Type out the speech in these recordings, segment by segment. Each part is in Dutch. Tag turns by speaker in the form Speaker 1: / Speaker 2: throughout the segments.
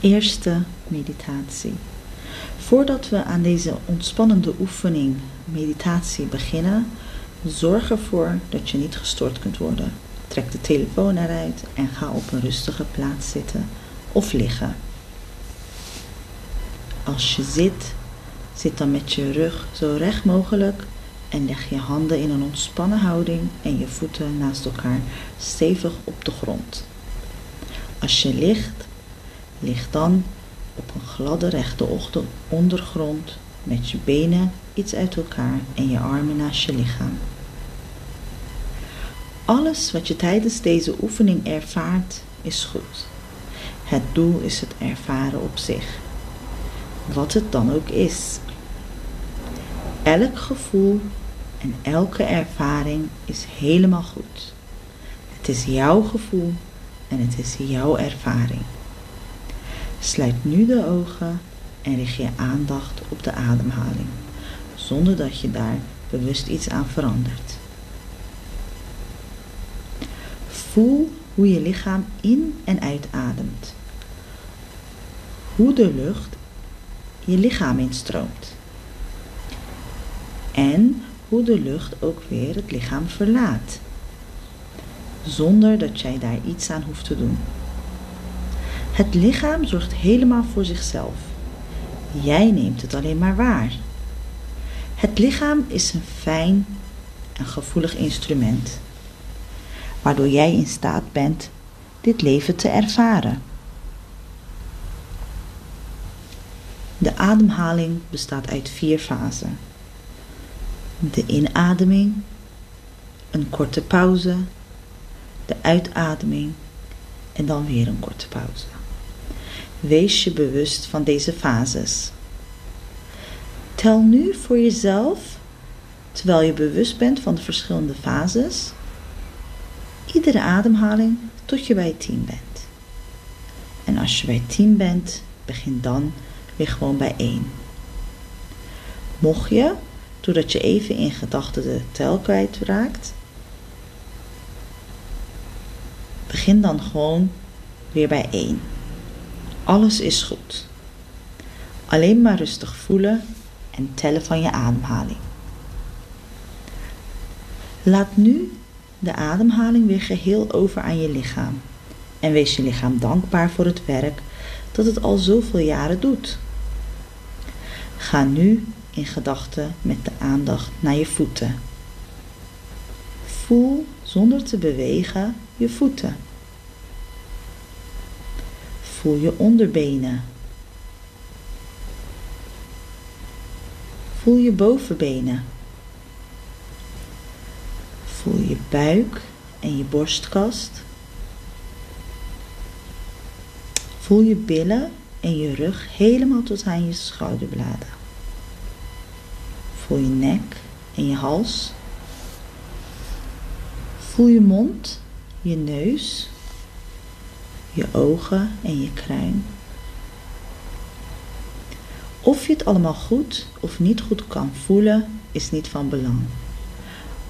Speaker 1: Eerste meditatie. Voordat we aan deze ontspannende oefening meditatie beginnen, zorg ervoor dat je niet gestoord kunt worden. Trek de telefoon eruit en ga op een rustige plaats zitten of liggen. Als je zit, zit dan met je rug zo recht mogelijk en leg je handen in een ontspannen houding en je voeten naast elkaar stevig op de grond. Als je ligt, lig dan op een gladde rechte ondergrond met je benen iets uit elkaar en je armen naast je lichaam. Alles wat je tijdens deze oefening ervaart is goed. Het doel is het ervaren op zich. Wat het dan ook is. Elk gevoel en elke ervaring is helemaal goed. Het is jouw gevoel en het is jouw ervaring. Sluit nu de ogen en richt je aandacht op de ademhaling, zonder dat je daar bewust iets aan verandert. Voel hoe je lichaam in en uitademt. Hoe de lucht je lichaam instroomt. En hoe de lucht ook weer het lichaam verlaat. Zonder dat jij daar iets aan hoeft te doen. Het lichaam zorgt helemaal voor zichzelf. Jij neemt het alleen maar waar. Het lichaam is een fijn en gevoelig instrument, waardoor jij in staat bent dit leven te ervaren. De ademhaling bestaat uit vier fasen. De inademing, een korte pauze, de uitademing en dan weer een korte pauze. Wees je bewust van deze fases. Tel nu voor jezelf, terwijl je bewust bent van de verschillende fases, iedere ademhaling tot je bij 10 bent. En als je bij 10 bent, begin dan weer gewoon bij 1. Mocht je, doordat je even in gedachten de tel kwijtraakt, begin dan gewoon weer bij 1. Alles is goed. Alleen maar rustig voelen en tellen van je ademhaling. Laat nu de ademhaling weer geheel over aan je lichaam en wees je lichaam dankbaar voor het werk dat het al zoveel jaren doet. Ga nu in gedachten met de aandacht naar je voeten. Voel zonder te bewegen je voeten. Voel je onderbenen. Voel je bovenbenen. Voel je buik en je borstkast. Voel je billen en je rug helemaal tot aan je schouderbladen. Voel je nek en je hals. Voel je mond, je neus, je ogen en je kruin. Of je het allemaal goed of niet goed kan voelen, is niet van belang.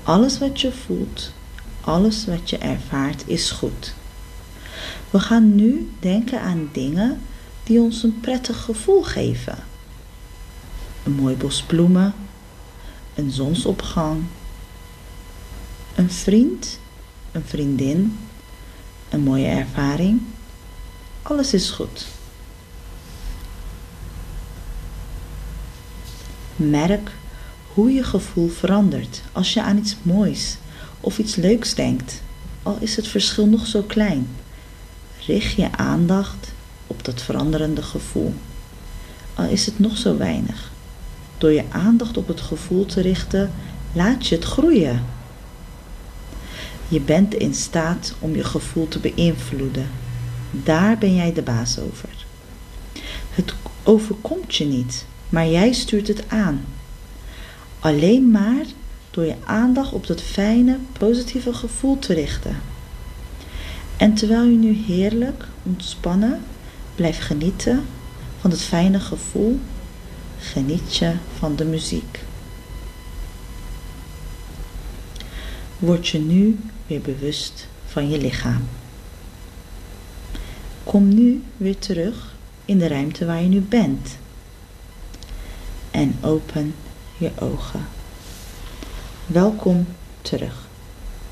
Speaker 1: Alles wat je voelt, alles wat je ervaart, is goed. We gaan nu denken aan dingen die ons een prettig gevoel geven. Een mooi bos bloemen, een zonsopgang, een vriend, een vriendin, een mooie ervaring. Alles is goed. Merk hoe je gevoel verandert als je aan iets moois of iets leuks denkt, al is het verschil nog zo klein. Richt je aandacht op dat veranderende gevoel, al is het nog zo weinig. Door je aandacht op het gevoel te richten, laat je het groeien. Je bent in staat om je gevoel te beïnvloeden. Daar ben jij de baas over. Het overkomt je niet, maar jij stuurt het aan. Alleen maar door je aandacht op dat fijne, positieve gevoel te richten. En terwijl je nu heerlijk, ontspannen, blijft genieten van het fijne gevoel, geniet je van de muziek. Word je nu weer bewust van je lichaam. Kom nu weer terug in de ruimte waar je nu bent. En open je ogen. Welkom terug.